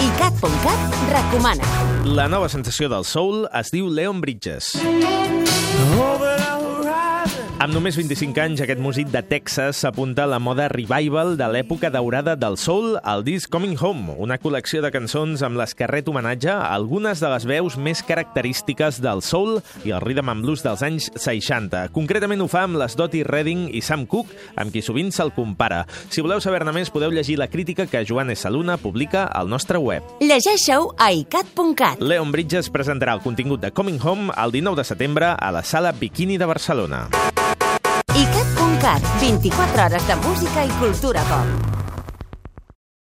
ICAT.cat recomana. La nova sensació del soul es diu Leon Bridges. Amb només 25 anys, aquest músic de Texas s'apunta a la moda revival de l'època daurada del soul al disc Coming Home, una col·lecció de cançons amb les que ret homenatge a algunes de les veus més característiques del soul i el rhythm and blues dels anys 60. Concretament ho fa amb les Dottie Redding i Sam Cooke, amb qui sovint se'l compara. Si voleu saber-ne més, podeu llegir la crítica que Joan Saluna publica al nostre web. Llegeixeu a ICAT.cat. Leon Bridges presentarà el contingut de Coming Home el 19 de setembre a la Sala Bikini de Barcelona. ICAT.cat, 24 hores de música i cultura pop.